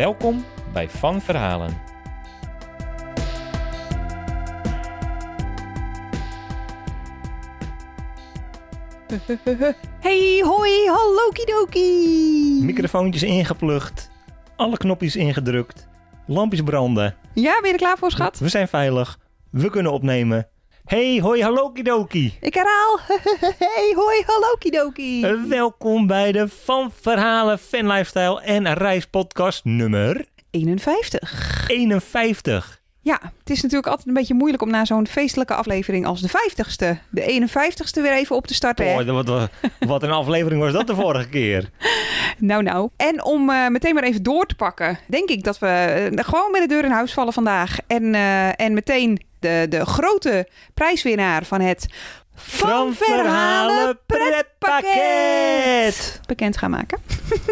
Welkom bij Van Verhalen. Hey, hoi, hallo kidoki. Microfoontjes ingeplucht, alle knopjes ingedrukt, lampjes branden. Ja, ben je er klaar voor, schat? We zijn veilig, we kunnen opnemen. Hey, hoi, hallo kidoki. Ik herhaal. Hey, hoi, hallo kidoki. Welkom bij de Van Verhalen Fan Lifestyle en Reispodcast nummer 51. 51. Ja, het is natuurlijk altijd een beetje moeilijk om na zo'n feestelijke aflevering als de 50ste, de 51ste weer even op te starten. Boy, wat, wat, wat een aflevering was dat de vorige keer. Nou, nou. En om eh, meteen maar even door te pakken, denk ik dat we eh, gewoon met de deur in huis vallen vandaag. En, eh, en meteen de, de grote prijswinnaar van het Van Verhalen pretpakket. bekend gaan maken.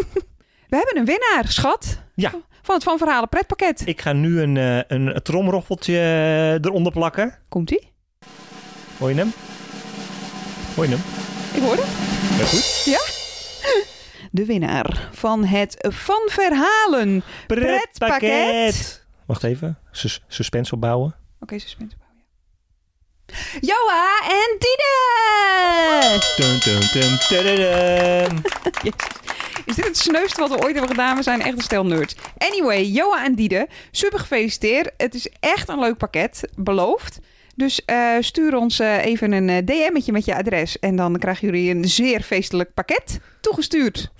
we hebben een winnaar, schat. Ja. Van het Van Verhalen pretpakket. Ik ga nu een, eh, een tromroffeltje eh, eronder plakken. Komt-ie? Hoor je hem? Hoor je hem? Ik hoor hem. Heel goed. De winnaar van het Van Verhalen pretpakket. Wacht even. Sus- suspense opbouwen. Oké, suspense opbouwen, ja. Joa en Tine! Dun, dun, dun, tududum. Is dit het sneuste wat we ooit hebben gedaan? We zijn echt een stel nerds. Anyway, Joa en Diede, super gefeliciteerd. Het is echt een leuk pakket, beloofd. Dus eh, stuur ons eh, even een eh, DM'tje met je adres. En dan krijgen jullie een zeer feestelijk pakket toegestuurd.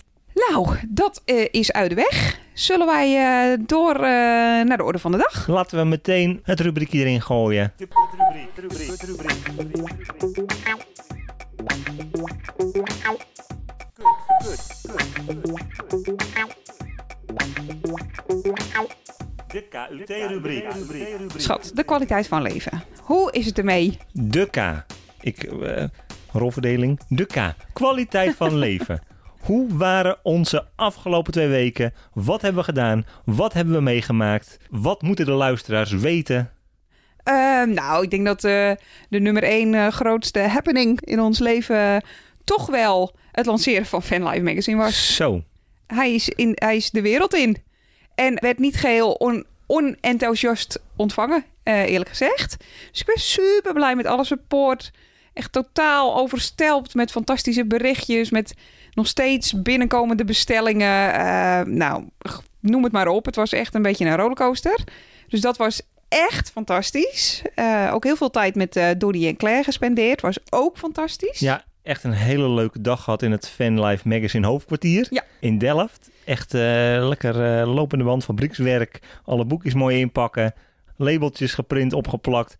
Nou, dat eh, is uit de weg. Zullen wij eh, door eh, naar de orde van de dag? Laten we meteen het rubriekje erin gooien. De KUT-rubriek. Schat, de kwaliteit van leven. Hoe is het ermee? De K. Ik, eh, rolverdeling. De K. Kwaliteit van leven. Hoe waren onze afgelopen twee weken? Wat hebben we gedaan? Wat hebben we meegemaakt? Wat moeten de luisteraars weten? Ehm, nou, ik denk dat eh, de nummer één eh, grootste happening in ons leven toch wel het lanceren van Fanlife Magazine was. Zo. Hij is, in, hij is de wereld in en werd niet geheel on, onenthousiast ontvangen, eh, eerlijk gezegd. Dus ik ben super blij met alle support. Echt totaal overstelpt met fantastische berichtjes, met nog steeds binnenkomende bestellingen. Eh, nou, noem het maar op. Het was echt een beetje een rollercoaster. Dus dat was echt fantastisch. Eh, ook heel veel tijd met Dodie en Claire gespendeerd. Was ook fantastisch. Ja, echt een hele leuke dag gehad in het Fanlife Magazine hoofdkwartier Ja. in Delft. Echt eh, lekker eh, lopende band, fabriekswerk. Alle boekjes mooi inpakken. Labeltjes geprint, opgeplakt.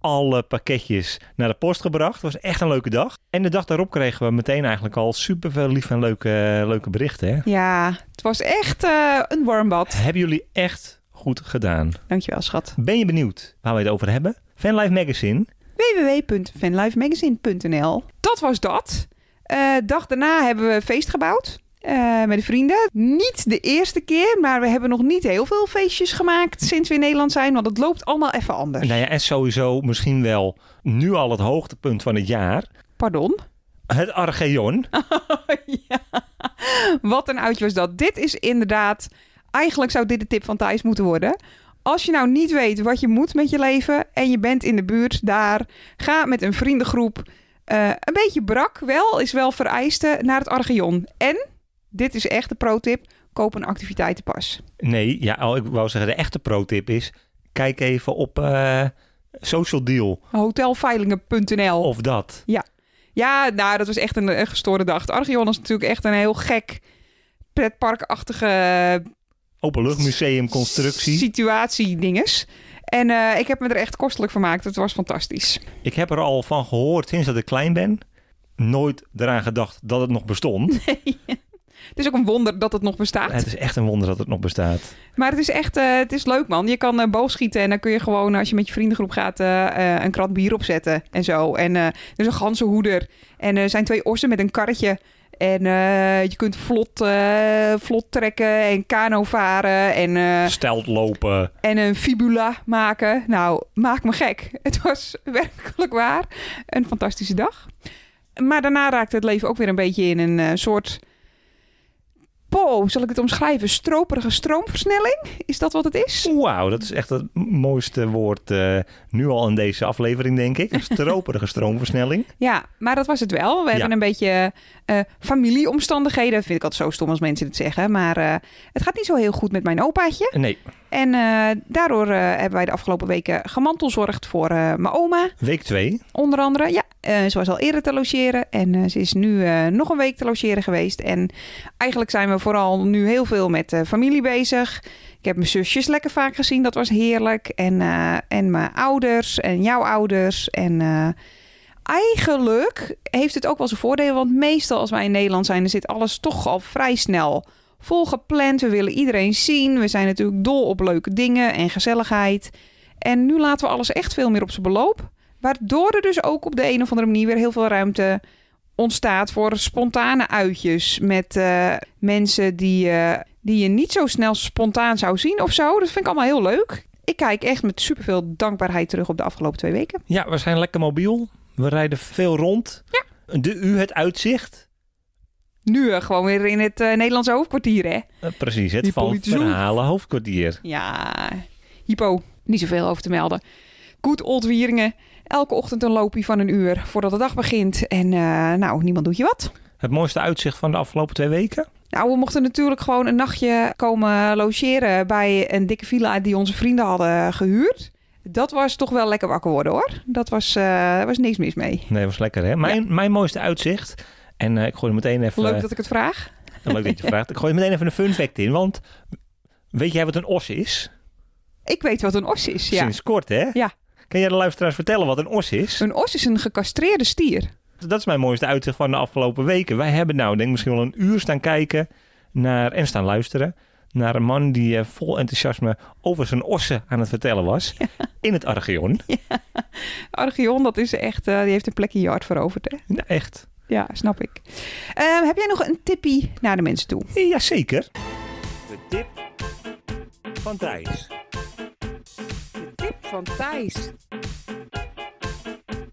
Alle pakketjes naar de post gebracht. Het was echt een leuke dag. En de dag daarop kregen we meteen eigenlijk al super veel lief en leuke, leuke berichten. Hè? Ja, het was echt eh, een warm bad. Hebben jullie echt goed gedaan. Dankjewel, schat. Ben je benieuwd waar we het over hebben? Fanlife Magazine. www.fanlifemagazine.nl Dat was dat. Eh dag daarna hebben we een feest gebouwd. eh, met de vrienden. Niet de eerste keer, maar we hebben nog niet heel veel feestjes gemaakt sinds we in Nederland zijn. Want het loopt allemaal even anders. Nou ja, en sowieso misschien wel nu al het hoogtepunt van het jaar. Pardon? Het Archeon. ja. Wat een uitje was dat. Dit is inderdaad... Eigenlijk zou dit de tip van Thijs moeten worden. Als je nou niet weet wat je moet met je leven... en je bent in de buurt daar... ga met een vriendengroep... eh, een beetje brak wel, is wel vereiste... naar het Archeon. En, dit is echt de pro-tip... koop een activiteitenpas. Nee, ja, oh, ik wou zeggen, de echte pro-tip is... kijk even op eh, Social Deal Hotelveilingen.nl of dat. Ja, nou, dat was echt een, een gestoorde dag. Het Archeon is natuurlijk echt een heel gek... pretparkachtige Openluchtmuseum constructie. situatie dinges. En eh, ik heb me er echt kostelijk vermaakt. Het was fantastisch. Ik heb er al van gehoord sinds dat ik klein ben. Nooit eraan gedacht dat het nog bestond. Het is ook een wonder dat het nog bestaat. Het is echt een wonder dat het nog bestaat. Maar het is echt, eh, het is leuk man. Je kan eh boogschieten en dan kun je gewoon, als je met je vriendengroep gaat, een krat bier opzetten en zo. En er is een ganzenhoeder en er zijn twee ossen met een karretje. En eh, je kunt vlot, eh, vlot trekken en kano varen en, eh, Stelt lopen. en een fibula maken. Nou, maak me gek. Het was werkelijk waar een fantastische dag. Maar daarna raakte het leven ook weer een beetje in een soort... Po, zal ik het omschrijven? Stroperige stroomversnelling? Is dat wat het is? Wauw, dat is echt het mooiste woord eh, nu al in deze aflevering, denk ik. Stroperige stroomversnelling. Ja, maar dat was het wel. We Ja. hebben een beetje eh, familieomstandigheden. Vind ik altijd zo stom als mensen het zeggen. Maar eh, het gaat niet zo heel goed met mijn opaatje. Nee, En eh, daardoor eh, hebben wij de afgelopen weken gemantelzorgd voor eh, mijn oma. week 2. Onder andere, ja, ze was al eerder te logeren en ze is nu nog een week te logeren geweest. En eigenlijk zijn we vooral nu heel veel met familie bezig. Ik heb mijn zusjes lekker vaak gezien, dat was heerlijk. En, en mijn ouders en jouw ouders. En eigenlijk heeft het ook wel zijn voordelen, want meestal als wij in Nederland zijn, dan zit alles toch al vrij snel volgepland. We willen iedereen zien. We zijn natuurlijk dol op leuke dingen en gezelligheid. En nu laten we alles echt veel meer op zijn beloop. Waardoor er dus ook op de een of andere manier weer heel veel ruimte ontstaat voor spontane uitjes met eh, mensen die, eh, die je niet zo snel spontaan zou zien of zo. Dat vind ik allemaal heel leuk. Ik kijk echt met superveel dankbaarheid terug op de afgelopen twee weken. Ja, we zijn lekker mobiel. We rijden veel rond. Ja. De U, het uitzicht. Nu eh, gewoon weer in het eh, Nederlandse hoofdkwartier, hè? Eh, precies, het van verhalen hoofdkwartier. Ja, hypo. Niet zoveel over te melden. Goed old Wieringen. Elke ochtend een loopje van een uur voordat de dag begint. En nou, niemand doet je wat. Het mooiste uitzicht van de afgelopen twee weken? Nou, we mochten natuurlijk gewoon een nachtje komen logeren bij een dikke villa die onze vrienden hadden gehuurd. Dat was toch wel lekker wakker worden hoor. Dat was, was niks mis mee. Nee, was lekker hè. Mijn, mijn mooiste uitzicht. En eh, ik gooi er meteen even... Leuk dat ik het vraag. Leuk dat je vraagt. Ik gooi er meteen even een fun fact in. Want weet jij wat een os is? Ik weet wat een os is. Ja. Sinds kort hè? Ja. Kan jij de luisteraars vertellen wat een os is? Een os is een gecastreerde stier. Dat is mijn mooiste uitzicht van de afgelopen weken. Wij hebben nou denk ik misschien wel een uur staan kijken naar, en staan luisteren naar een man die eh, vol enthousiasme over zijn ossen aan het vertellen was. In het Archeon. Archeon, dat is echt, eh, die heeft een plek in je hart veroverd. Hè? Nou, echt. Ja, snap ik. Eh, heb jij nog een tippie naar de mensen toe? Jazeker. De tip van Thijs. De tip van Thijs.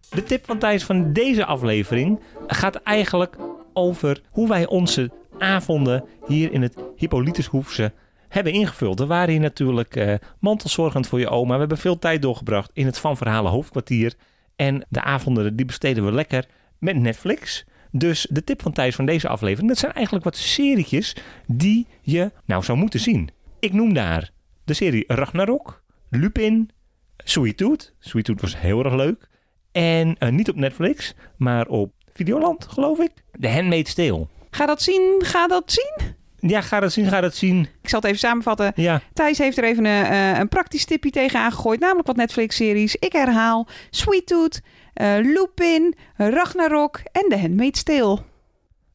De tip van Thijs van deze aflevering gaat eigenlijk over hoe wij onze avonden hier in het Hippolytushoefse hebben ingevuld. We waren hier natuurlijk eh, mantelzorgend voor je oma. We hebben veel tijd doorgebracht in het Van Verhalen hoofdkwartier. En de avonden die besteden we lekker met Netflix. Dus de tip van Thijs van deze aflevering, dat zijn eigenlijk wat serietjes die je nou zou moeten zien. Ik noem daar de serie Ragnarok, Lupin, Sweet Tooth. Sweet Tooth was heel erg leuk. En eh, niet op Netflix, maar op Videoland, geloof ik. The Handmaid's Tale. Ga dat zien, ga dat zien. Ja, ga dat zien, ga dat zien. Ik zal het even samenvatten. Ja, Thijs heeft er even een, eh, een praktisch tipje tegenaan gegooid. Namelijk wat Netflix-series. Ik herhaal Sweet Tooth, Lupin, Ragnarok en The Handmaid's Tale.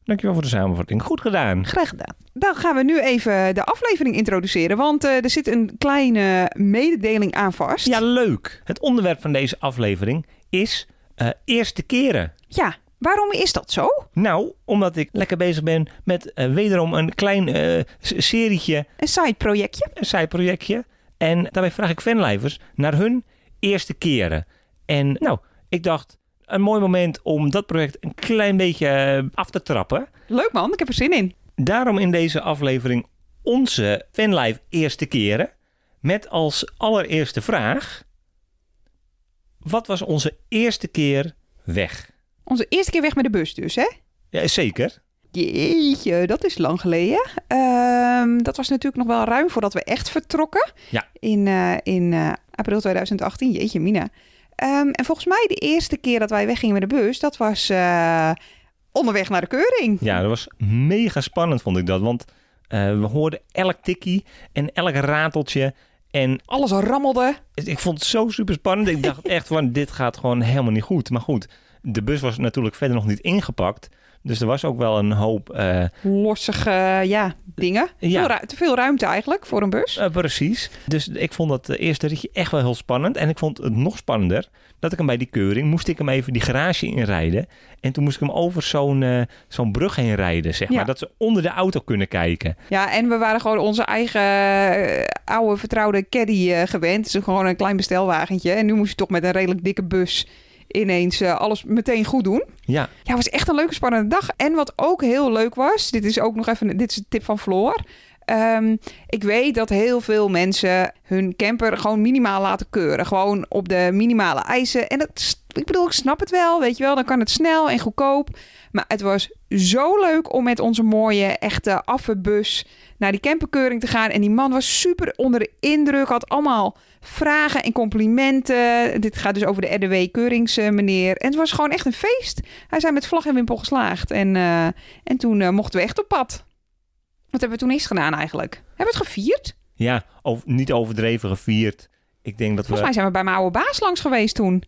dankjewel voor de samenvatting. Goed gedaan. Graag gedaan. Dan gaan we nu even de aflevering introduceren. Want eh, er zit een kleine mededeling aan vast. Ja, leuk. Het onderwerp van deze aflevering is eh, eerste keren. Ja, waarom is dat zo? Nou, omdat ik lekker bezig ben met eh, wederom een klein eh, serietje, Een side-projectje. een zijprojectje. En daarbij vraag ik fanlijvers naar hun eerste keren. En nou, ik dacht, een mooi moment om dat project een klein beetje eh, af te trappen. Leuk man, ik heb er zin in. Daarom in deze aflevering onze fanlife eerste keren. Met als allereerste vraag: wat was onze eerste keer weg? Onze eerste keer weg met de bus dus, hè? Ja, zeker. Jeetje, dat is lang geleden. Ehm, dat was natuurlijk nog wel ruim voordat we echt vertrokken. Ja. In, eh, in eh, april 2018. Jeetje, Mina. Ehm, en volgens mij de eerste keer dat wij weggingen met de bus, dat was eh, onderweg naar de keuring. Ja, dat was mega spannend, vond ik dat. Want eh, we hoorden elk tikkie en elk rateltje. En Alles rammelde. ik vond het zo super spannend. Ik dacht echt van, dit gaat gewoon helemaal niet goed. Maar goed, de bus was natuurlijk verder nog niet ingepakt. Dus er was ook wel een hoop... eh, Lossige ja, dingen. Ja. Veel te veel ruimte eigenlijk voor een bus. eh, precies. Dus ik vond dat eerste ritje echt wel heel spannend. En ik vond het nog spannender dat ik hem bij die keuring... moest ik hem even die garage inrijden. En toen moest ik hem over zo'n eh, zo'n brug heen rijden, zeg Ja. maar. Dat ze onder de auto kunnen kijken. Ja, en we waren gewoon onze eigen eh, oude vertrouwde caddy eh, gewend. Is gewoon een klein bestelwagentje. En nu moest je toch met een redelijk dikke bus ineens eh, alles meteen goed doen. Ja, Ja, het was echt een leuke, spannende dag. En wat ook heel leuk was, dit is ook nog even, dit is een tip van Floor. Ehm, ik weet dat heel veel mensen hun camper gewoon minimaal laten keuren. Gewoon op de minimale eisen. En dat, ik bedoel, ik snap het wel, weet je wel. Dan kan het snel en goedkoop. Maar het was zo leuk om met onze mooie, echte affenbus naar die camperkeuring te gaan. En die man was super onder de indruk. Had allemaal vragen en complimenten. Dit gaat dus over de RDW-keuringsmeneer. En het was gewoon echt een feest. Hij zijn met vlag en wimpel geslaagd. En, eh, en toen eh, mochten we echt op pad. Wat hebben we toen eerst gedaan eigenlijk? Hebben we het gevierd? ja of, niet overdreven gevierd. Ik denk dat we... Volgens mij zijn we bij mijn oude baas langs geweest toen.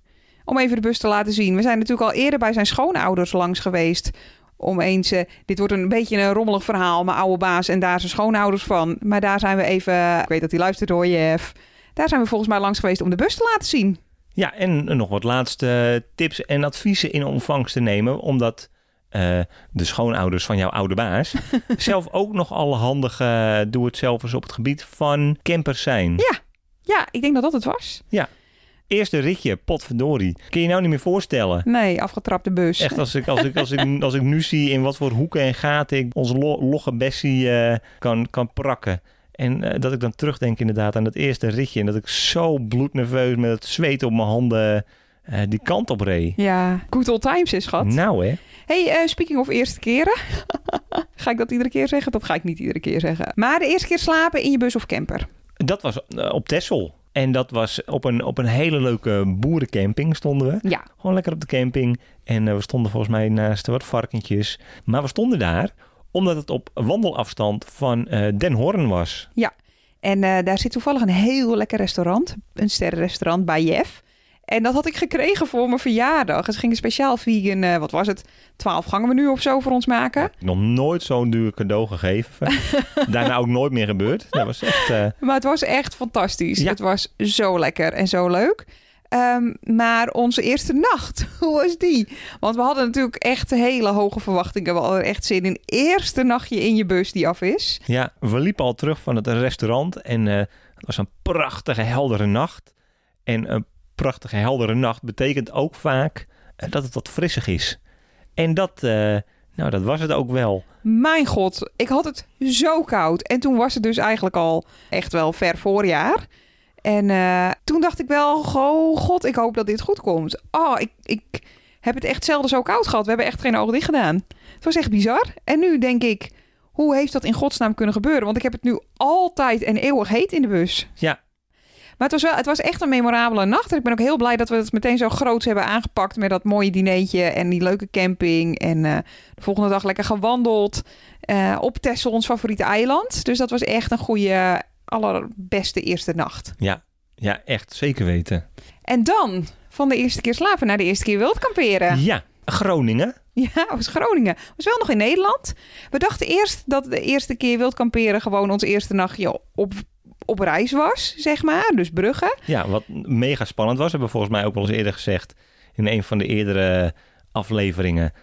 Om even de bus te laten zien. We zijn natuurlijk al eerder bij zijn schoonouders langs geweest. Om eens, eh, dit wordt een beetje een rommelig verhaal. Mijn oude baas en daar zijn schoonouders van. Maar daar zijn we even, ik weet dat hij luistert hoor, Jeff. Daar zijn we volgens mij langs geweest om de bus te laten zien. Ja, en nog wat laatste tips en adviezen in ontvangst te nemen. Omdat eh, de schoonouders van jouw oude baas zelf ook nog alle handige doe-het-zelfers op het gebied van campers zijn. Ja. Ja, ik denk dat dat het was. Eerste ritje, potverdorie. Kun je nou niet meer voorstellen? Nee, afgetrapte bus. Echt, als ik, als, ik, als, ik, als ik nu zie in wat voor hoeken en gaten ik onze lo- logge Bessie eh, kan, kan prakken. En eh, dat ik dan terugdenk inderdaad aan dat eerste ritje. En dat ik zo bloednerveus met het zweet op mijn handen eh, die kant op reed. Ja, good old times is schat. Nou hè. Hey, eh, speaking of eerste keren. ga ik dat iedere keer zeggen? Dat ga ik niet iedere keer zeggen. Maar de eerste keer slapen in je bus of camper. Dat was op Texel. En dat was op een, op een hele leuke boerencamping stonden we. Ja, Gewoon lekker op de camping. En we stonden volgens mij naast wat varkentjes. Maar we stonden daar omdat het op wandelafstand van eh, Den Horn was. en eh, daar zit toevallig een heel lekker restaurant. Een sterrenrestaurant bij Jeff. En dat had ik gekregen voor mijn verjaardag. Ze gingen speciaal vegan, eh, wat was het, 12 gangen menu of zo voor ons maken. Nog nooit zo'n duur cadeau gegeven. Daarna ook nooit meer gebeurd. Dat was echt... Maar het was echt fantastisch. Ja. Het was zo lekker en zo leuk. Ehm, maar onze eerste nacht, hoe was die? Want we hadden natuurlijk echt hele hoge verwachtingen. We hadden echt zin in. Eerste nachtje in je bus die af is. ja, we liepen al terug van het restaurant. En eh, het was een prachtige, heldere nacht. En een prachtige, heldere nacht betekent ook vaak eh, dat het wat frissig is. En dat, eh, nou, dat was het ook wel. Mijn god, ik had het zo koud. En toen was het dus eigenlijk al echt wel ver voorjaar. En eh, toen dacht ik wel, oh god, ik hoop dat dit goed komt. Oh, ik, ik heb het echt zelden zo koud gehad. We hebben echt geen ogen dicht gedaan. Het was echt bizar. En nu denk ik, hoe heeft dat in godsnaam kunnen gebeuren? Want ik heb het nu altijd en eeuwig heet in de bus. Ja. Maar het was, wel, het was echt een memorabele nacht. En ik ben ook heel blij dat we het meteen zo groots hebben aangepakt. Met dat mooie dineetje en die leuke camping. En eh, de volgende dag lekker gewandeld. eh, op Texel, ons favoriete eiland. Dus dat was echt een goede, allerbeste eerste nacht. Ja, ja echt zeker weten. En dan van de eerste keer slapen naar de eerste keer wild kamperen. Ja, Groningen. Ja, was Groningen. Was wel nog in Nederland. We dachten eerst dat de eerste keer wild kamperen gewoon ons eerste nachtje op, op reis was, zeg maar. Dus Brugge. Ja, wat mega spannend was, hebben we volgens mij ook wel eens eerder gezegd in een van de eerdere afleveringen.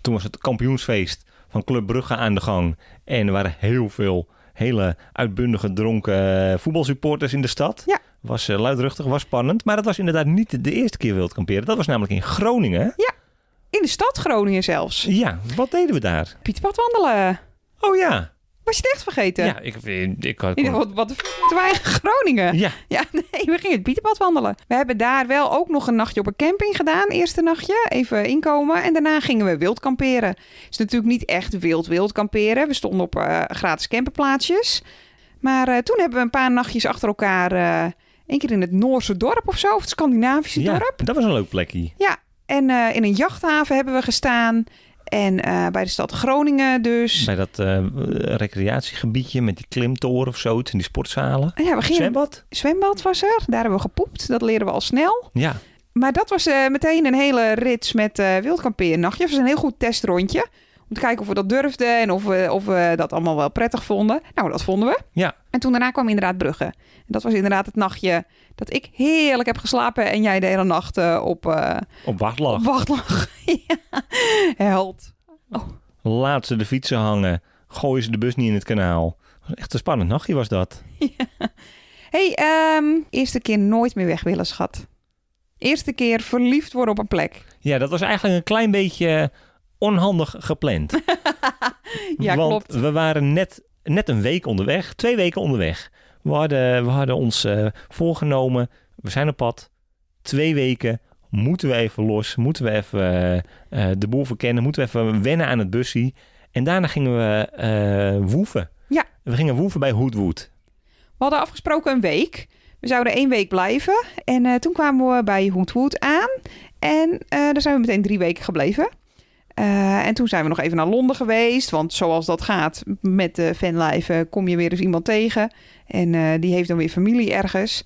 Toen was het kampioensfeest van Club Brugge aan de gang. En er waren heel veel hele uitbundige dronken eh, voetbalsupporters in de stad. Ja. Was eh, luidruchtig, was spannend. Maar dat was inderdaad niet de eerste keer wild kamperen. Dat was namelijk in Groningen. In de stad Groningen zelfs. Ja, wat deden we daar? Pieterpad wandelen. Oh ja. Was je het echt vergeten? Ja, ik, ik, had... Ik dacht, wat, wat de f- moeten wij in Groningen? Ja, Ja, nee, we gingen het Pieterpad wandelen. We hebben daar wel ook nog een nachtje op een camping gedaan. Eerste nachtje, even inkomen. En daarna gingen we wild kamperen. Het is natuurlijk niet echt wild wild kamperen. We stonden op eh, gratis camperplaatsjes. Maar eh, toen hebben we een paar nachtjes achter elkaar... eh Eén keer in het Noorse dorp of zo, of het Scandinavische ja, dorp. dat was een leuk plekje. Ja, en eh, in een jachthaven hebben we gestaan. En eh, bij de stad Groningen dus. Bij dat eh, recreatiegebiedje met die klimtoren of zo. En die sportzalen. En ja, we gingen... Zwembad? Zwembad was er, daar hebben we gepoept. Dat leren we al snel. Ja. maar dat was eh, meteen een hele rits met uh, wildkampeernachtje. Het was een heel goed testrondje. Om te kijken of we dat durfden en of we, of we dat allemaal wel prettig vonden. Nou, dat vonden we. Ja. En toen daarna kwam inderdaad Brugge. En dat was inderdaad het nachtje dat ik heerlijk heb geslapen en jij de hele nacht uh, op, uh, op wacht lag. Op wacht lag. ja. Held. Oh. Laat ze de fietsen hangen. Gooien ze de bus niet in het kanaal. Echt een spannend nachtje was dat. Ja. hey, um, eerste keer nooit meer weg willen, schat. Eerste keer verliefd worden op een plek. Ja, dat was eigenlijk een klein beetje onhandig gepland. ja, Want klopt. we waren net, net een week onderweg, twee weken onderweg. We hadden, we hadden ons uh, voorgenomen, we zijn op pad, twee weken, moeten we even los, moeten we even uh, de boel verkennen, moeten we even wennen aan het busje. En daarna gingen we uh, woeven. Ja. We gingen woeven bij Hoodwood. We hadden afgesproken een week. We zouden één week blijven. En toen kwamen we bij Hoodwood aan. En daar zijn we meteen drie weken gebleven. Uh, en toen zijn we nog even naar Londen geweest. Want zoals dat gaat met de fanlife, kom je weer eens iemand tegen. En die heeft dan weer familie ergens.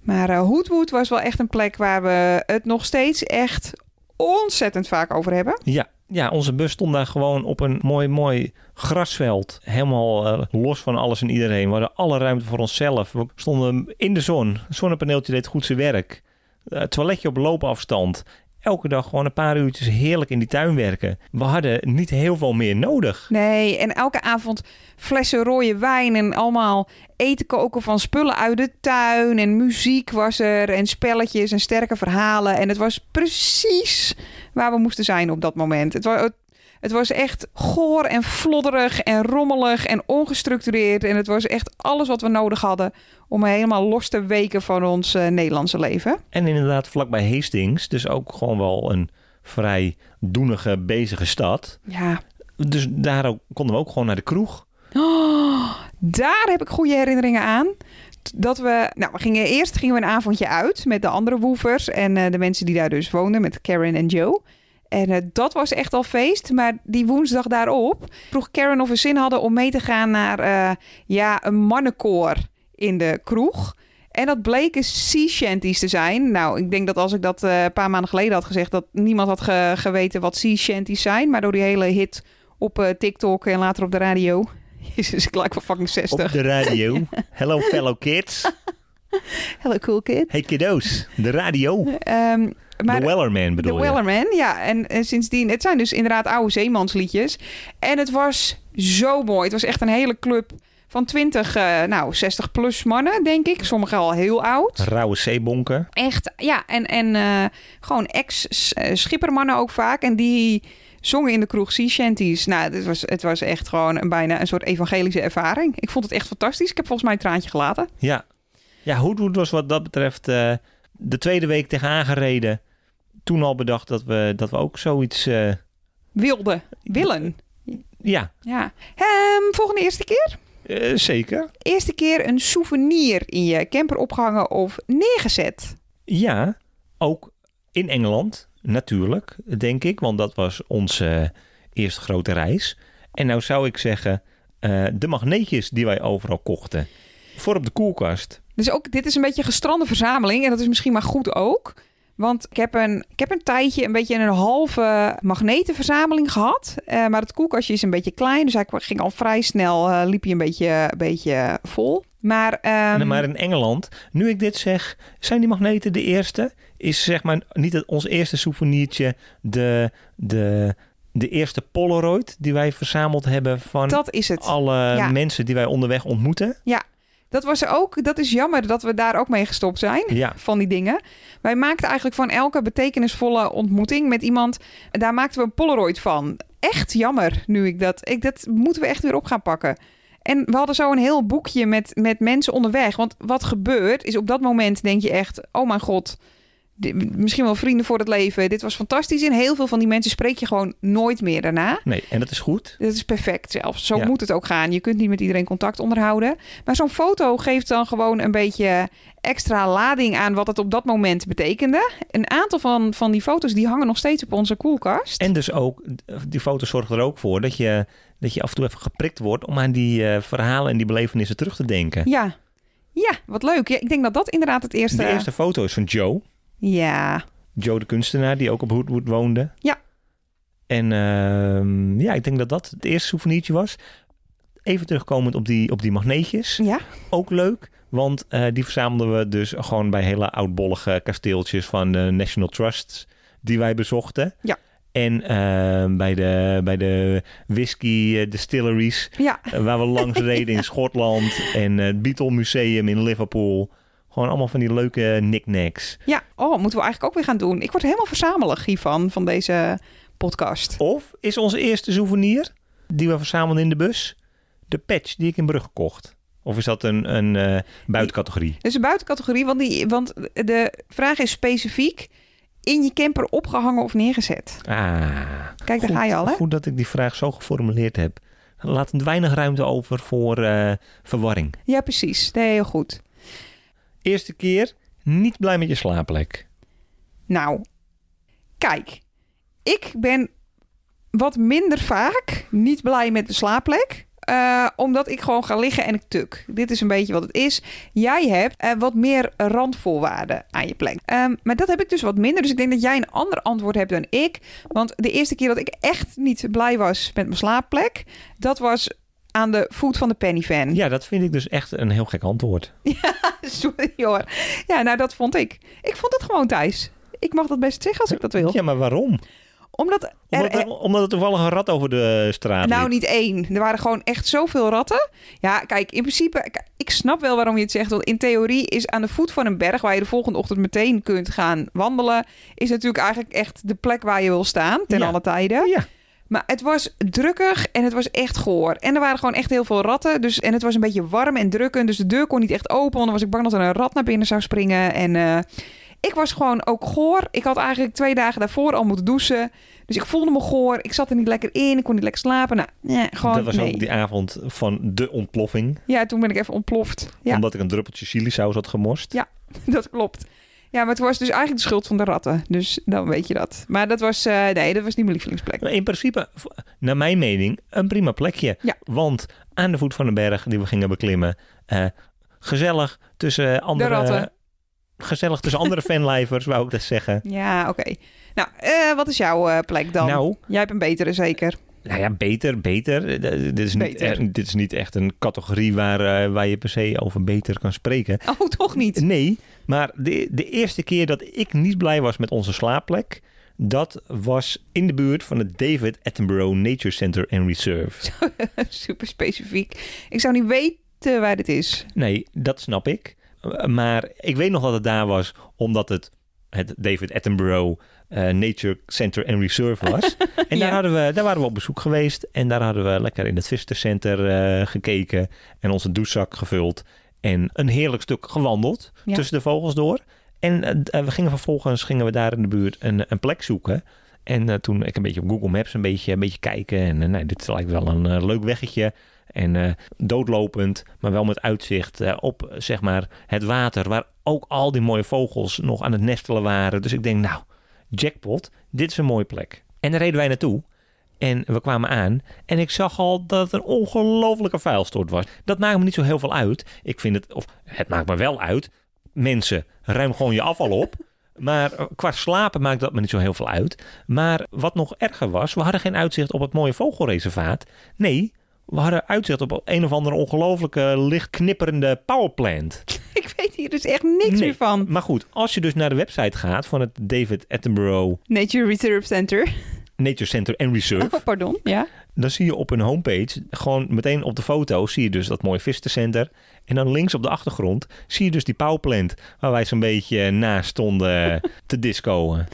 Maar Hoodwood was wel echt een plek waar we het nog steeds echt ontzettend vaak over hebben. Ja, ja, onze bus stond daar gewoon op een mooi, mooi grasveld. Helemaal los van alles en iedereen. We hadden alle ruimte voor onszelf. We stonden in de zon. Het zonnepaneeltje deed goed zijn werk. Uh, toiletje op loopafstand. Elke dag gewoon een paar uurtjes heerlijk in die tuin werken. We hadden niet heel veel meer nodig. Nee, en elke avond flessen rode wijn en allemaal eten koken van spullen uit de tuin. En muziek was er en spelletjes en sterke verhalen. En het was precies waar we moesten zijn op dat moment. Het was, het was echt goor en flodderig en rommelig en ongestructureerd. En het was echt alles wat we nodig hadden om helemaal los te weken van ons uh, Nederlandse leven. En inderdaad vlakbij Hastings, dus ook gewoon wel een vrij doenige, bezige stad. Ja. Dus daar ook, konden we ook gewoon naar de kroeg. Oh, daar heb ik goede herinneringen aan. Dat we, nou, we gingen eerst gingen we een avondje uit met de andere woevers en uh, de mensen die daar dus woonden, met Karen en Joe. En uh, dat was echt al feest. Maar die woensdag daarop vroeg Karen of we zin hadden om mee te gaan naar uh, ja, een mannenkoor in de kroeg. En dat bleken sea shanties te zijn. Nou, ik denk dat als ik dat uh, een paar maanden geleden had gezegd, dat niemand had ge geweten wat sea shanties zijn. Maar door die hele hit op TikTok en later op de radio. Jezus, ik lijk van fucking 60. Op de radio. Hello fellow kids. Hello cool kid. Hey kiddo's, de radio. Um, maar, de Wellerman bedoel de je? Wellerman, ja. En, en, sindsdien, het zijn dus inderdaad oude zeemansliedjes. En het was zo mooi. Het was echt een hele club van 20, uh, nou 60 plus mannen, denk ik. Sommigen al heel oud. Rauwe zeebonken. Echt, ja. En, en uh, gewoon ex-schippermannen ook vaak. En die zongen in de kroeg sea shanties. Nou, het was, het was echt gewoon een, bijna een soort evangelische ervaring. Ik vond het echt fantastisch. Ik heb volgens mij een traantje gelaten. Ja, ja Hoodwood was wat dat betreft uh, de tweede week tegenaan gereden. Toen al bedacht dat we, dat we ook zoiets... Uh... Wilden. Willen. Ja. ja. Um, volgende eerste keer? Uh, zeker. Eerste keer een souvenir in je camper opgehangen of neergezet? Ja, ook in Engeland natuurlijk, denk ik. Want dat was onze eerste grote reis. En nou zou ik zeggen, uh, de magneetjes die wij overal kochten. Voor op de koelkast. Dus ook, dit is een beetje een gestrande verzameling. En dat is misschien maar goed ook. Want ik heb een, ik heb een tijdje een beetje een halve magnetenverzameling gehad. Uh, maar het koelkastje is een beetje klein. Dus hij ging al vrij snel, uh, liep hij een beetje, een beetje vol. Maar, um... maar in Engeland, nu ik dit zeg, zijn die magneten de eerste? Is zeg maar niet het, ons eerste souvenirtje de, de, de eerste Polaroid die wij verzameld hebben van dat is het. alle ja. mensen die wij onderweg ontmoeten? Ja, dat was ook, dat is jammer dat we daar ook mee gestopt zijn. Ja. Van die dingen. Wij maakten eigenlijk van elke betekenisvolle ontmoeting met iemand, daar maakten we een Polaroid van. Echt jammer nu ik dat. Ik, dat moeten we echt weer op gaan pakken. En we hadden zo een heel boekje met, met mensen onderweg. Want wat gebeurt is op dat moment denk je echt, oh mijn god, misschien wel vrienden voor het leven. Dit was fantastisch. En heel veel van die mensen spreek je gewoon nooit meer daarna. Nee, en dat is goed. Dat is perfect zelfs. Zo ja. moet het ook gaan. Je kunt niet met iedereen contact onderhouden. Maar zo'n foto geeft dan gewoon een beetje extra lading aan wat het op dat moment betekende. Een aantal van, van die foto's die hangen nog steeds op onze koelkast. En dus ook, die foto's zorgen er ook voor dat je, dat je af en toe even geprikt wordt om aan die uh, verhalen en die belevenissen terug te denken. Ja, ja wat leuk. Ja, ik denk dat dat inderdaad het eerste... De eerste foto is van Joe. Ja. Joe de kunstenaar, die ook op Hoodwood woonde. Ja. En ehm, ja, ik denk dat dat het eerste souvenirtje was. Even terugkomend op die, op die magneetjes. Ja? Ook leuk, want eh, die verzamelden we dus gewoon bij hele oudbollige kasteeltjes van de National Trusts die wij bezochten. Ja. En eh, bij, de, bij de whisky eh, distilleries Ja. eh, waar we langs reden in Schotland en het Beatle Museum in Liverpool. Gewoon allemaal van die leuke knickknacks. Ja. Oh, moeten we eigenlijk ook weer gaan doen. Ik word helemaal verzamelig hiervan, van deze podcast. Of is onze eerste souvenir die we verzamelden in de bus de patch die ik in Brugge kocht? Of is dat een, een eh, buitencategorie? Dus een buitencategorie, want, die, want de vraag is specifiek in je camper opgehangen of neergezet. Ah, Kijk, daar ga je al, hè? Goed dat ik die vraag zo geformuleerd heb. Laat weinig ruimte over voor eh, verwarring. Ja, precies. Nee, heel goed. Eerste keer niet blij met je slaapplek. Nou, kijk. Ik ben wat minder vaak niet blij met de slaapplek. eh, omdat ik gewoon ga liggen en ik tuk. Dit is een beetje wat het is. Jij hebt eh, wat meer randvoorwaarden aan je plek. Ehm, maar dat heb ik dus wat minder. Dus ik denk dat jij een ander antwoord hebt dan ik. Want de eerste keer dat ik echt niet blij was met mijn slaapplek... dat was aan de voet van de pennyvan. Ja, dat vind ik dus echt een heel gek antwoord. Sorry hoor. Ja, nou dat vond ik. Ik vond het gewoon thuis. Ik mag dat best zeggen als ik dat wil. Ja, maar waarom? Omdat er, Omdat, er, omdat er toevallig een rat over de straat Nou, liep. niet één. Er waren gewoon echt zoveel ratten. Ja, kijk, in principe, ik snap wel waarom je het zegt. Want in theorie is aan de voet van een berg, waar je de volgende ochtend meteen kunt gaan wandelen, is natuurlijk eigenlijk echt de plek waar je wil staan ten Ja. alle tijden. Ja. Maar het was drukkig en het was echt goor. En er waren gewoon echt heel veel ratten. Dus, en het was een beetje warm en drukkend. Dus de deur kon niet echt open. Want dan was ik bang dat er een rat naar binnen zou springen. En eh, ik was gewoon ook goor. Ik had eigenlijk twee dagen daarvoor al moeten douchen. Dus ik voelde me goor. Ik zat er niet lekker in. Ik kon niet lekker slapen. Nou, nee, gewoon dat was nee. ook die avond van de ontploffing. Ja, toen ben ik even ontploft. Ja, Omdat ik een druppeltje chilisaus had gemorst. Ja. dat klopt. Ja, maar het was dus eigenlijk de schuld van de ratten. Dus dan weet je dat. Maar dat was, eh, nee, dat was niet mijn lievelingsplek. In principe, naar mijn mening, een prima plekje. Ja. Want aan de voet van de berg die we gingen beklimmen, eh, gezellig tussen andere... ratten. Gezellig tussen andere fanlijvers, wou ik dat zeggen. Ja, oké. Nou, eh, wat is jouw plek dan? Nou, Jij hebt een betere zeker. Nou ja, beter, beter. Eh, Dit is, niet, eh, dit is niet echt een categorie waar, eh, waar je per se over beter kan spreken. Oh, toch niet? Nee, maar de, de eerste keer dat ik niet blij was met onze slaapplek, dat was in de buurt van het David Attenborough Nature Center and Reserve. Super specifiek. Ik zou niet weten waar dit is. Nee, dat snap ik. Uh, Maar ik weet nog dat het daar was, omdat het het David Attenborough eh, Nature Center and Reserve was. En daar, Ja. hadden we, daar waren we op bezoek geweest. En daar hadden we lekker in het visitorcenter eh gekeken. En onze douchezak gevuld. En een heerlijk stuk gewandeld Ja. tussen de vogels door. En eh, we gingen vervolgens gingen we daar in de buurt een, een plek zoeken. En eh, toen ik een beetje op Google Maps een beetje, een beetje kijken. En eh, nee, dit lijkt wel een eh, leuk weggetje. En eh, doodlopend, maar wel met uitzicht eh, op zeg maar, het water. Waar ook al die mooie vogels nog aan het nestelen waren. Dus ik denk, nou, jackpot, dit is een mooie plek. En daar reden wij naartoe. En we kwamen aan en ik zag al dat het een ongelofelijke vuilstort was. Dat maakt me niet zo heel veel uit. Ik vind het, of het maakt me wel uit. Mensen, ruim gewoon je afval op. Maar eh, qua slapen maakt dat me niet zo heel veel uit. Maar wat nog erger was, we hadden geen uitzicht op het mooie vogelreservaat. Nee, we hadden uitzicht op een of andere ongelofelijke lichtknipperende powerplant. Ik weet hier dus echt niks Nee. meer van. Maar goed, als je dus naar de website gaat van het David Attenborough Nature Reserve Center. Nature Center and Reserve, Oh, pardon. Ja. dan zie je op hun homepage, gewoon meteen op de foto, zie je dus dat mooie visitorcenter. En dan links op de achtergrond zie je dus die powerplant waar wij zo'n beetje naast stonden te discoen.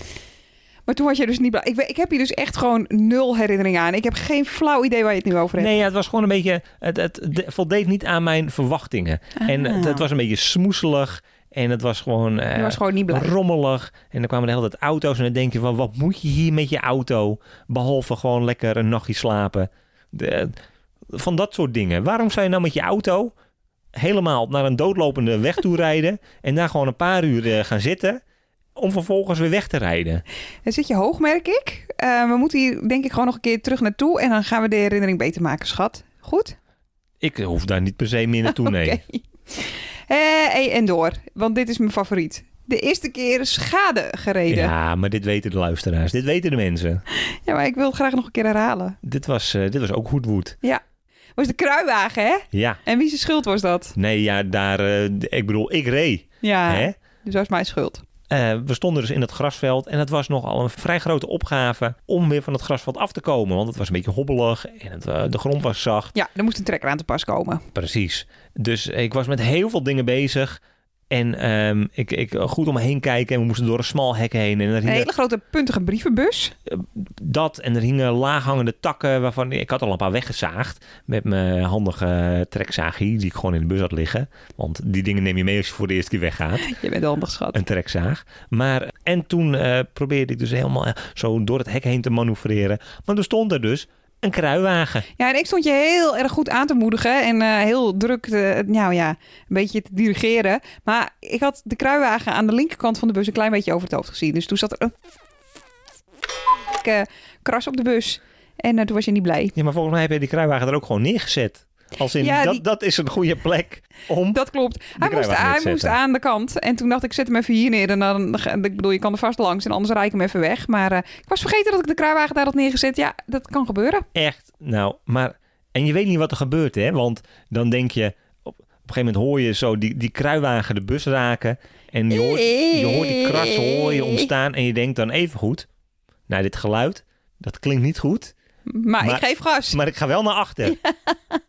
Maar toen was je dus niet blij. Ik, ik heb hier dus echt gewoon nul herinnering aan. Ik heb geen flauw idee waar je het nu over hebt. Nee, ja, het was gewoon een beetje, het, het, de- voldeed niet aan mijn verwachtingen. En het, het was een beetje smoeselig en het was gewoon... eh, Je was gewoon niet rommelig. En dan kwamen de hele tijd auto's. En dan denk je van, wat moet je hier met je auto? Behalve gewoon lekker een nachtje slapen. De- van dat soort dingen. Waarom zou je nou met je auto helemaal naar een doodlopende weg toe rijden... en daar gewoon een paar uur eh, gaan zitten... om vervolgens weer weg te rijden? Dan zit je hoog, merk ik. Eh, we moeten hier denk ik gewoon nog een keer terug naartoe. En dan gaan we de herinnering beter maken, schat. Goed? Ik hoef daar niet per se meer naartoe, nee. Oké. Eh, en door. Want dit is mijn favoriet. de eerste keer schade gereden. Ja. Ja, maar dit weten de luisteraars. Dit weten de mensen. maar ik wil het graag nog een keer herhalen. Dit was, eh, dit was ook Hoedwood. Was de kruiwagen, hè? Ja. En wie zijn schuld was dat? Nee, ja, daar... eh, ik bedoel, ik reed. Ja, Hè? dus dat is mijn schuld. Eh, we stonden dus in het grasveld en het was nogal een vrij grote opgave om weer van het grasveld af te komen. Want het was een beetje hobbelig en het, eh, de grond was zacht. Ja, er moest een trekker aan te pas komen. Precies. Dus ik was met heel veel dingen bezig. En ehm, ik, ik goed om me heen kijken en we moesten door een smal hek heen. En er Een hele grote puntige brievenbus. dat en er hingen laaghangende takken waarvan ik had al een paar weggezaagd met mijn handige trekzaagie die ik gewoon in de bus had liggen. Want die dingen neem je mee als je voor de eerste keer weggaat. Je bent handig, schat. een trekzaag. Maar, en toen eh, probeerde ik dus helemaal eh, zo door het hek heen te manoeuvreren. Maar er stond er dus een kruiwagen. Ja, en ik stond je heel erg goed aan te moedigen en eh, heel druk te, nou ja, een beetje te dirigeren. Maar ik had de kruiwagen aan de linkerkant van de bus een klein beetje over het hoofd gezien. Dus toen zat er een kras op de bus. En eh, toen was je niet blij. Ja, maar volgens mij heb je die kruiwagen er ook gewoon neergezet. Als in, Ja, dat, die- dat is een goede plek om... Dat klopt. Hij, moest, hij moest aan de kant. En toen dacht ik, zet hem even hier neer. En dan, ik bedoel, je kan er vast langs. En anders rijd ik hem even weg. Maar eh, ik was vergeten dat ik de kruiwagen daar had neergezet. Ja, dat kan gebeuren. Echt, nou, maar... En je weet niet wat er gebeurt, hè? Want dan denk je... Op, op een gegeven moment hoor je zo die, die kruiwagen de bus raken. En je hoort, je hoort die kras hoor je ontstaan. En je denkt dan even goed... Nou, dit geluid, dat klinkt niet goed. Maar, Maar- ik geef gas. Maar ik ga wel naar achter.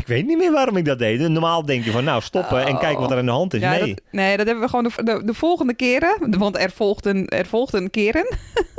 Ik weet niet meer waarom ik dat deed. Normaal denk je van, nou, stoppen en kijken wat er aan de hand is. Ja, nee. dat, nee, dat hebben we gewoon de, de, de volgende keren. Want er volgt een, er volgt een keren.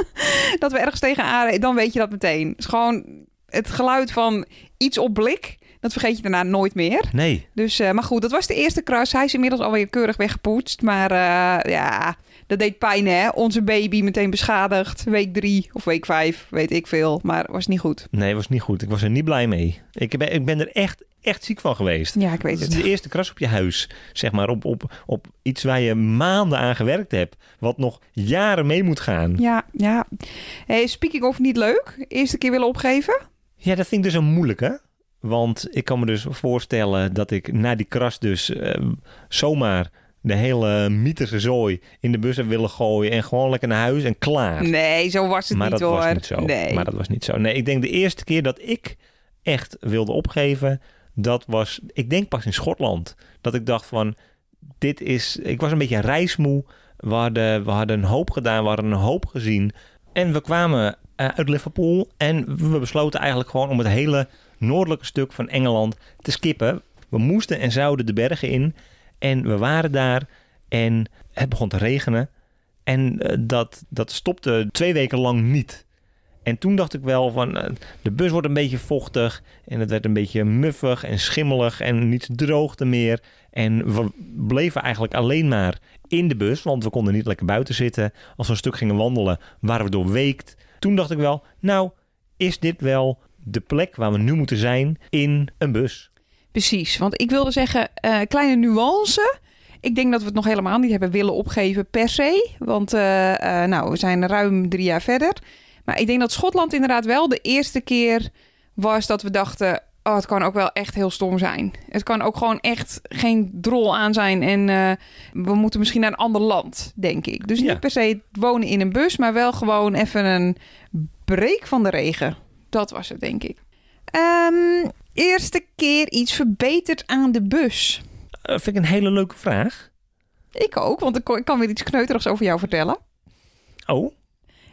dat we ergens tegenaan rijden, Dan weet je dat meteen. Het is gewoon het geluid van iets op blik. Dat vergeet je daarna nooit meer. Nee. Dus, eh, maar goed, dat was de eerste kras. Hij is inmiddels alweer keurig weggepoetst. Maar eh, ja, dat deed pijn hè. Onze baby meteen beschadigd. Week drie of week vijf, weet ik veel. Maar was niet goed. Nee, was niet goed. Ik was er niet blij mee. Ik ben, ik ben er echt, echt ziek van geweest. Ja, ik weet Het de eerste kras op je huis. Zeg maar op, op, op iets waar je maanden aan gewerkt hebt. Wat nog jaren mee moet gaan. Ja, ja. Hey, speaking of niet leuk. Eerste keer willen opgeven. Ja, dat vind ik dus een moeilijke. Want ik kan me dus voorstellen dat ik na die kras dus eh, zomaar de hele mythische zooi in de bus heb willen gooien. En gewoon lekker naar huis en klaar. Nee, zo was het maar niet dat hoor. was niet zo. Nee. Maar dat was niet zo. Nee, ik denk de eerste keer dat ik echt wilde opgeven, dat was, ik denk pas in Schotland. Dat ik dacht van, dit is, ik was een beetje reismoe. We hadden, we hadden een hoop gedaan, we hadden een hoop gezien. En we kwamen eh, uit Liverpool en we besloten eigenlijk gewoon om het hele noordelijke stuk van Engeland te skippen. We moesten en zouden de bergen in. En we waren daar en het begon te regenen. En eh, dat, dat stopte twee weken lang niet. En toen dacht ik wel van, eh, de bus wordt een beetje vochtig en het werd een beetje muffig en schimmelig en niets droogte meer. En we bleven eigenlijk alleen maar in de bus, want we konden niet lekker buiten zitten. Als we een stuk gingen wandelen, waren we doorweekt. Toen dacht ik wel, nou, is dit wel de plek waar we nu moeten zijn in een bus? Precies, want ik wilde zeggen, eh, kleine nuance. Ik denk dat we het nog helemaal niet hebben willen opgeven per se. Want eh, nou, we zijn ruim drie jaar verder. Maar ik denk dat Schotland inderdaad wel de eerste keer was dat we dachten... Oh, het kan ook wel echt heel stom zijn. Het kan ook gewoon echt geen drol aan zijn. En eh, we moeten misschien naar een ander land, denk ik. Dus Ja. niet per se wonen in een bus, maar wel gewoon even een break van de regen. Dat was het, denk ik. Ehm, eerste keer iets verbeterd aan de bus. Eh, vind ik een hele leuke vraag. Ik ook, want ik kan weer iets kneuterigs over jou vertellen. Oh,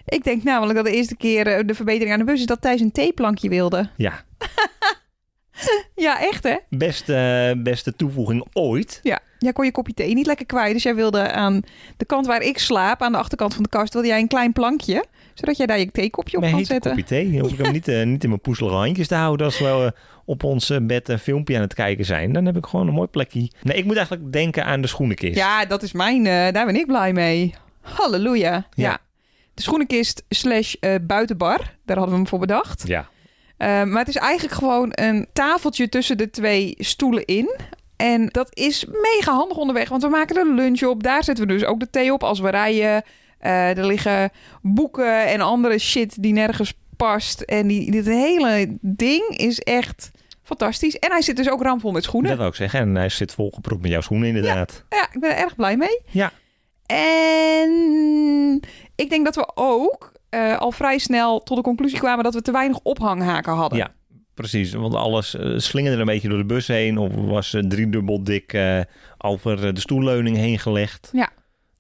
Ik denk namelijk dat de eerste keer eh, de verbetering aan de bus is dat Thijs een theeplankje wilde. ja. Ja, echt hè? Beste, beste toevoeging ooit. Ja. Jij kon je kopje thee niet lekker kwijt. Dus jij wilde aan de kant waar ik slaap, aan de achterkant van de kast, wilde jij een klein plankje. Zodat jij daar je theekopje op Mijn kan zetten. kopje thee. Dan hoef ik hem niet, eh, niet in mijn poezelige handjes te houden als we eh, op ons bed een filmpje aan het kijken zijn. Dan heb ik gewoon een mooi plekje. Nee, ik moet eigenlijk denken aan de schoenenkist. Ja, dat is mijn. daar ben ik blij mee. Halleluja. Ja. Ja. De schoenenkist slash eh, buitenbar. Daar hadden we hem voor bedacht. Ja. Uh, maar het is eigenlijk gewoon een tafeltje tussen de twee stoelen in. En dat is mega handig onderweg, want we maken er lunch op. Daar zetten we dus ook de thee op als we rijden. Uh, er liggen boeken en andere shit die nergens past. En die, dit hele ding is echt fantastisch. En hij zit dus ook ramvol met schoenen. Dat wil ik zeggen. En hij zit volgepropt met jouw schoenen inderdaad. Ja, ik ben er erg blij mee. Ja. En ik denk dat we ook eh, al vrij snel tot de conclusie kwamen dat we te weinig ophanghaken hadden. Ja. Precies, want alles eh, slingerde een beetje door de bus heen of was eh, driedubbel dik eh, over de stoelleuning heen gelegd. Ja.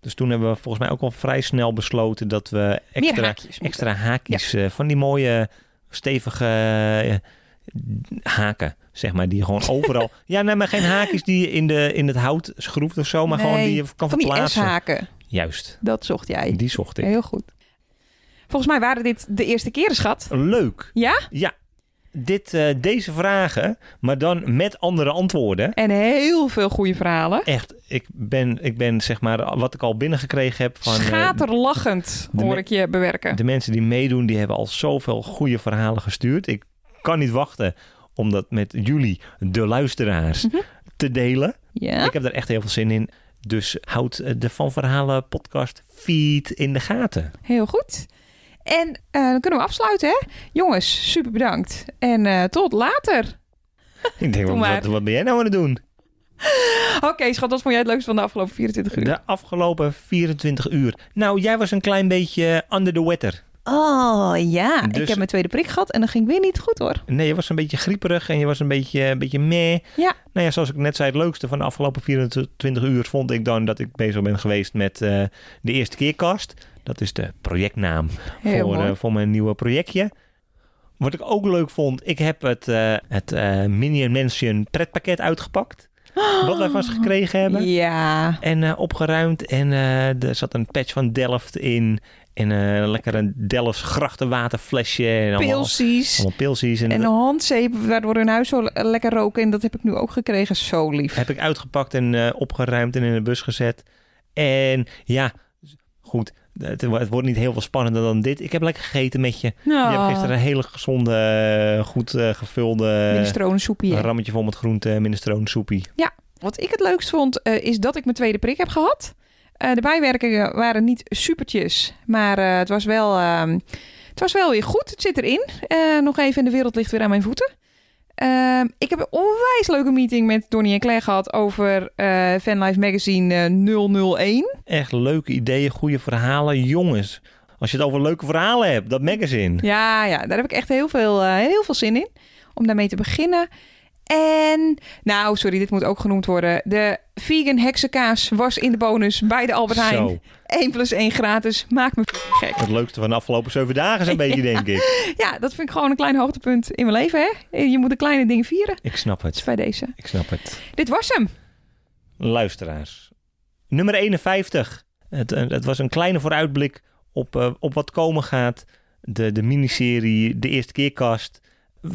Dus toen hebben we volgens mij ook al vrij snel besloten dat we extra, haakjes. extra haakjes van die mooie stevige haken, zeg maar, die gewoon overal... ja, nee, maar geen haakjes die je in, de, in het hout schroeft of zo, maar gewoon die je kan Van die verplaatsen. S-haken. Juist, Dat zocht jij. die zocht ik. Heel goed. Volgens mij waren dit de eerste keren, schat. Leuk. Ja? Ja, dit, eh, deze vragen, maar dan met andere antwoorden. En heel veel goede verhalen. Echt, ik ben, ik ben zeg maar, wat ik al binnengekregen heb van... eh, Schaterlachend hoor ik je bewerken. de mensen die meedoen, die hebben al zoveel goede verhalen gestuurd. Ik kan niet wachten om dat met jullie, de luisteraars, Mhm. te delen. Ja? Ik heb er echt heel veel zin in. Dus houd eh, de Van Verhalen podcast feed in de gaten. Heel goed. En eh, dan kunnen we afsluiten, hè? Jongens, super bedankt. En eh, tot later. Ik denk, wat ben jij nou aan het doen? Oké, schat, wat vond jij het leukste van de afgelopen 24 uur? De afgelopen 24 uur. Nou, jij was een klein beetje under the weather. Oh ja, Dus- ik heb mijn tweede prik gehad en dat ging weer niet goed hoor. Nee, je was een beetje grieperig en je was een beetje, een beetje meh. Ja. Nou ja, zoals ik net zei, het leukste van de afgelopen 24 uur vond ik dan dat ik bezig ben geweest met eh, de eerste keerkast. Dat is de projectnaam Heel voor, eh, voor mijn nieuwe projectje. Wat ik ook leuk vond, ik heb het, eh het Minion Mansion pretpakket uitgepakt. Wat wij van ze gekregen hebben. Ja, En opgeruimd. En er zat een patch van Delft in. En lekker een Delfts grachtenwaterflesje. En allemaal, pilsies. allemaal pilsies. En, En een handzeep waardoor hun huis zo le- lekker roken. En dat heb ik nu ook gekregen. Zo lief. heb ik uitgepakt en eh, opgeruimd en in de bus gezet. En ja, goed. Het, het wordt niet heel veel spannender dan dit. Ik heb lekker gegeten met je. Je hebt gisteren een hele gezonde, goed eh, gevulde Minestronesoepie. hè? rammetje vol met groente, minestrone soepie. Wat ik het leukst vond, eh, is dat ik mijn tweede prik heb gehad. Eh, de bijwerkingen waren niet supertjes, maar eh, het, was wel, ehm, het was wel weer goed. Het zit erin. Eh, nog even en de wereld ligt weer aan mijn voeten. Ehm, ik heb een onwijs leuke meeting met Donnie en Claire gehad over Fanlife Magazine eh, 001. Echt leuke ideeën, goede verhalen. Jongens, als je het over leuke verhalen hebt, dat magazine. Ja, ja, daar heb ik echt heel veel, heel veel zin in om daarmee te beginnen. En, nou, sorry, dit moet ook genoemd worden. De vegan heksenkaas was in de bonus bij de Albert Heijn. Zo, 1 plus 1 gratis. Maakt me gek. het leukste van de afgelopen zeven dagen zo'n beetje, denk ik. Ja, dat vind ik gewoon een klein hoogtepunt in mijn leven, hè? Je moet de kleine dingen vieren. Ik snap Dus het. bij deze. Ik snap het. Dit was hem. Luisteraars. Nummer 51. Het, eh, het was een kleine vooruitblik op, eh, op wat komen gaat. De, de miniserie, de eerste keerkast.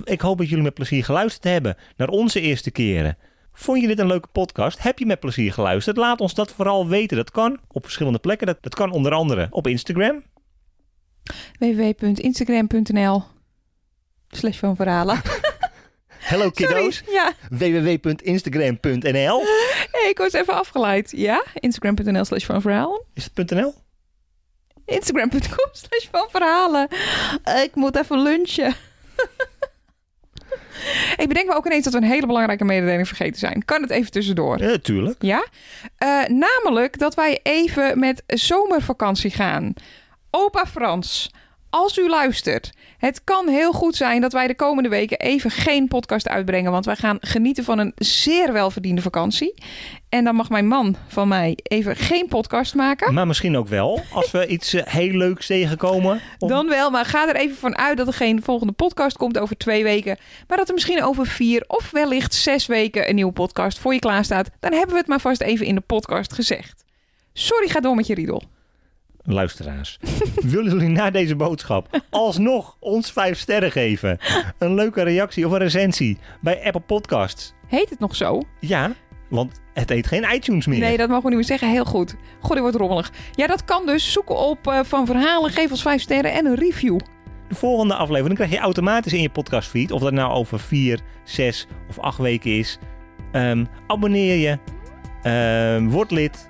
Ik hoop dat jullie met plezier geluisterd hebben naar onze eerste keren. Vond je dit een leuke podcast? Heb je met plezier geluisterd? Laat ons dat vooral weten. Dat kan op verschillende plekken. Dat, dat kan onder andere op Instagram. www.instagram.nl Slash van verhalen. Hello kiddo's. Ja, www.instagram.nl hey, ik was even afgeleid. Ja, instagram.nl slash van verhalen. Is het .nl? Instagram.com slash van verhalen. Ik moet even lunchen. ik bedenk me ook ineens dat we een hele belangrijke mededeling vergeten zijn. Kan het even tussendoor? Ja, tuurlijk. Ja, Eh, namelijk dat wij even met zomervakantie gaan. Opa Frans, als u luistert, het kan heel goed zijn dat wij de komende weken even geen podcast uitbrengen, want wij gaan genieten van een zeer welverdiende vakantie. En dan mag mijn man van mij even geen podcast maken. Maar misschien ook wel. Als we iets eh, heel leuks tegenkomen. Of- Dan wel, maar ga er even van uit dat er geen volgende podcast komt over twee weken. Maar dat er misschien over vier of wellicht zes weken een nieuwe podcast voor je klaar staat. Dan hebben we het maar vast even in de podcast gezegd. Sorry, ga door met je riedel. Luisteraars. Willen jullie na deze boodschap alsnog ons vijf sterren geven? Een leuke reactie of een recensie bij Apple Podcasts? Heet het nog zo? Ja, want het heet geen iTunes meer. Nee, dat mogen we niet meer zeggen. Heel goed. God, die wordt rommelig. Ja, dat kan dus. Zoek op eh, van verhalen, geef ons vijf sterren en een review. De volgende aflevering krijg je automatisch in je podcastfeed. Of dat nou over vier, zes of acht weken is. Ehm, abonneer je. Ehm, word lid.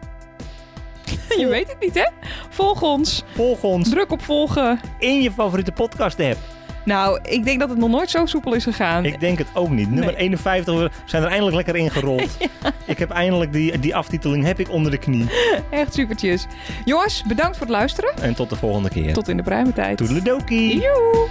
Je weet het niet, hè? Volg ons. Volg ons Druk op volgen. in je favoriete podcast app. Nou, ik denk dat het nog nooit zo soepel is gegaan. Ik denk het ook niet. Nummer Nee. 51, we zijn er eindelijk lekker ingerold. Ik heb eindelijk die, die aftiteling heb ik onder de knie. Echt supertjes. Jongens, bedankt voor het luisteren. En tot de volgende keer. Tot in de pruimentijd. Toedeledokie! Joe!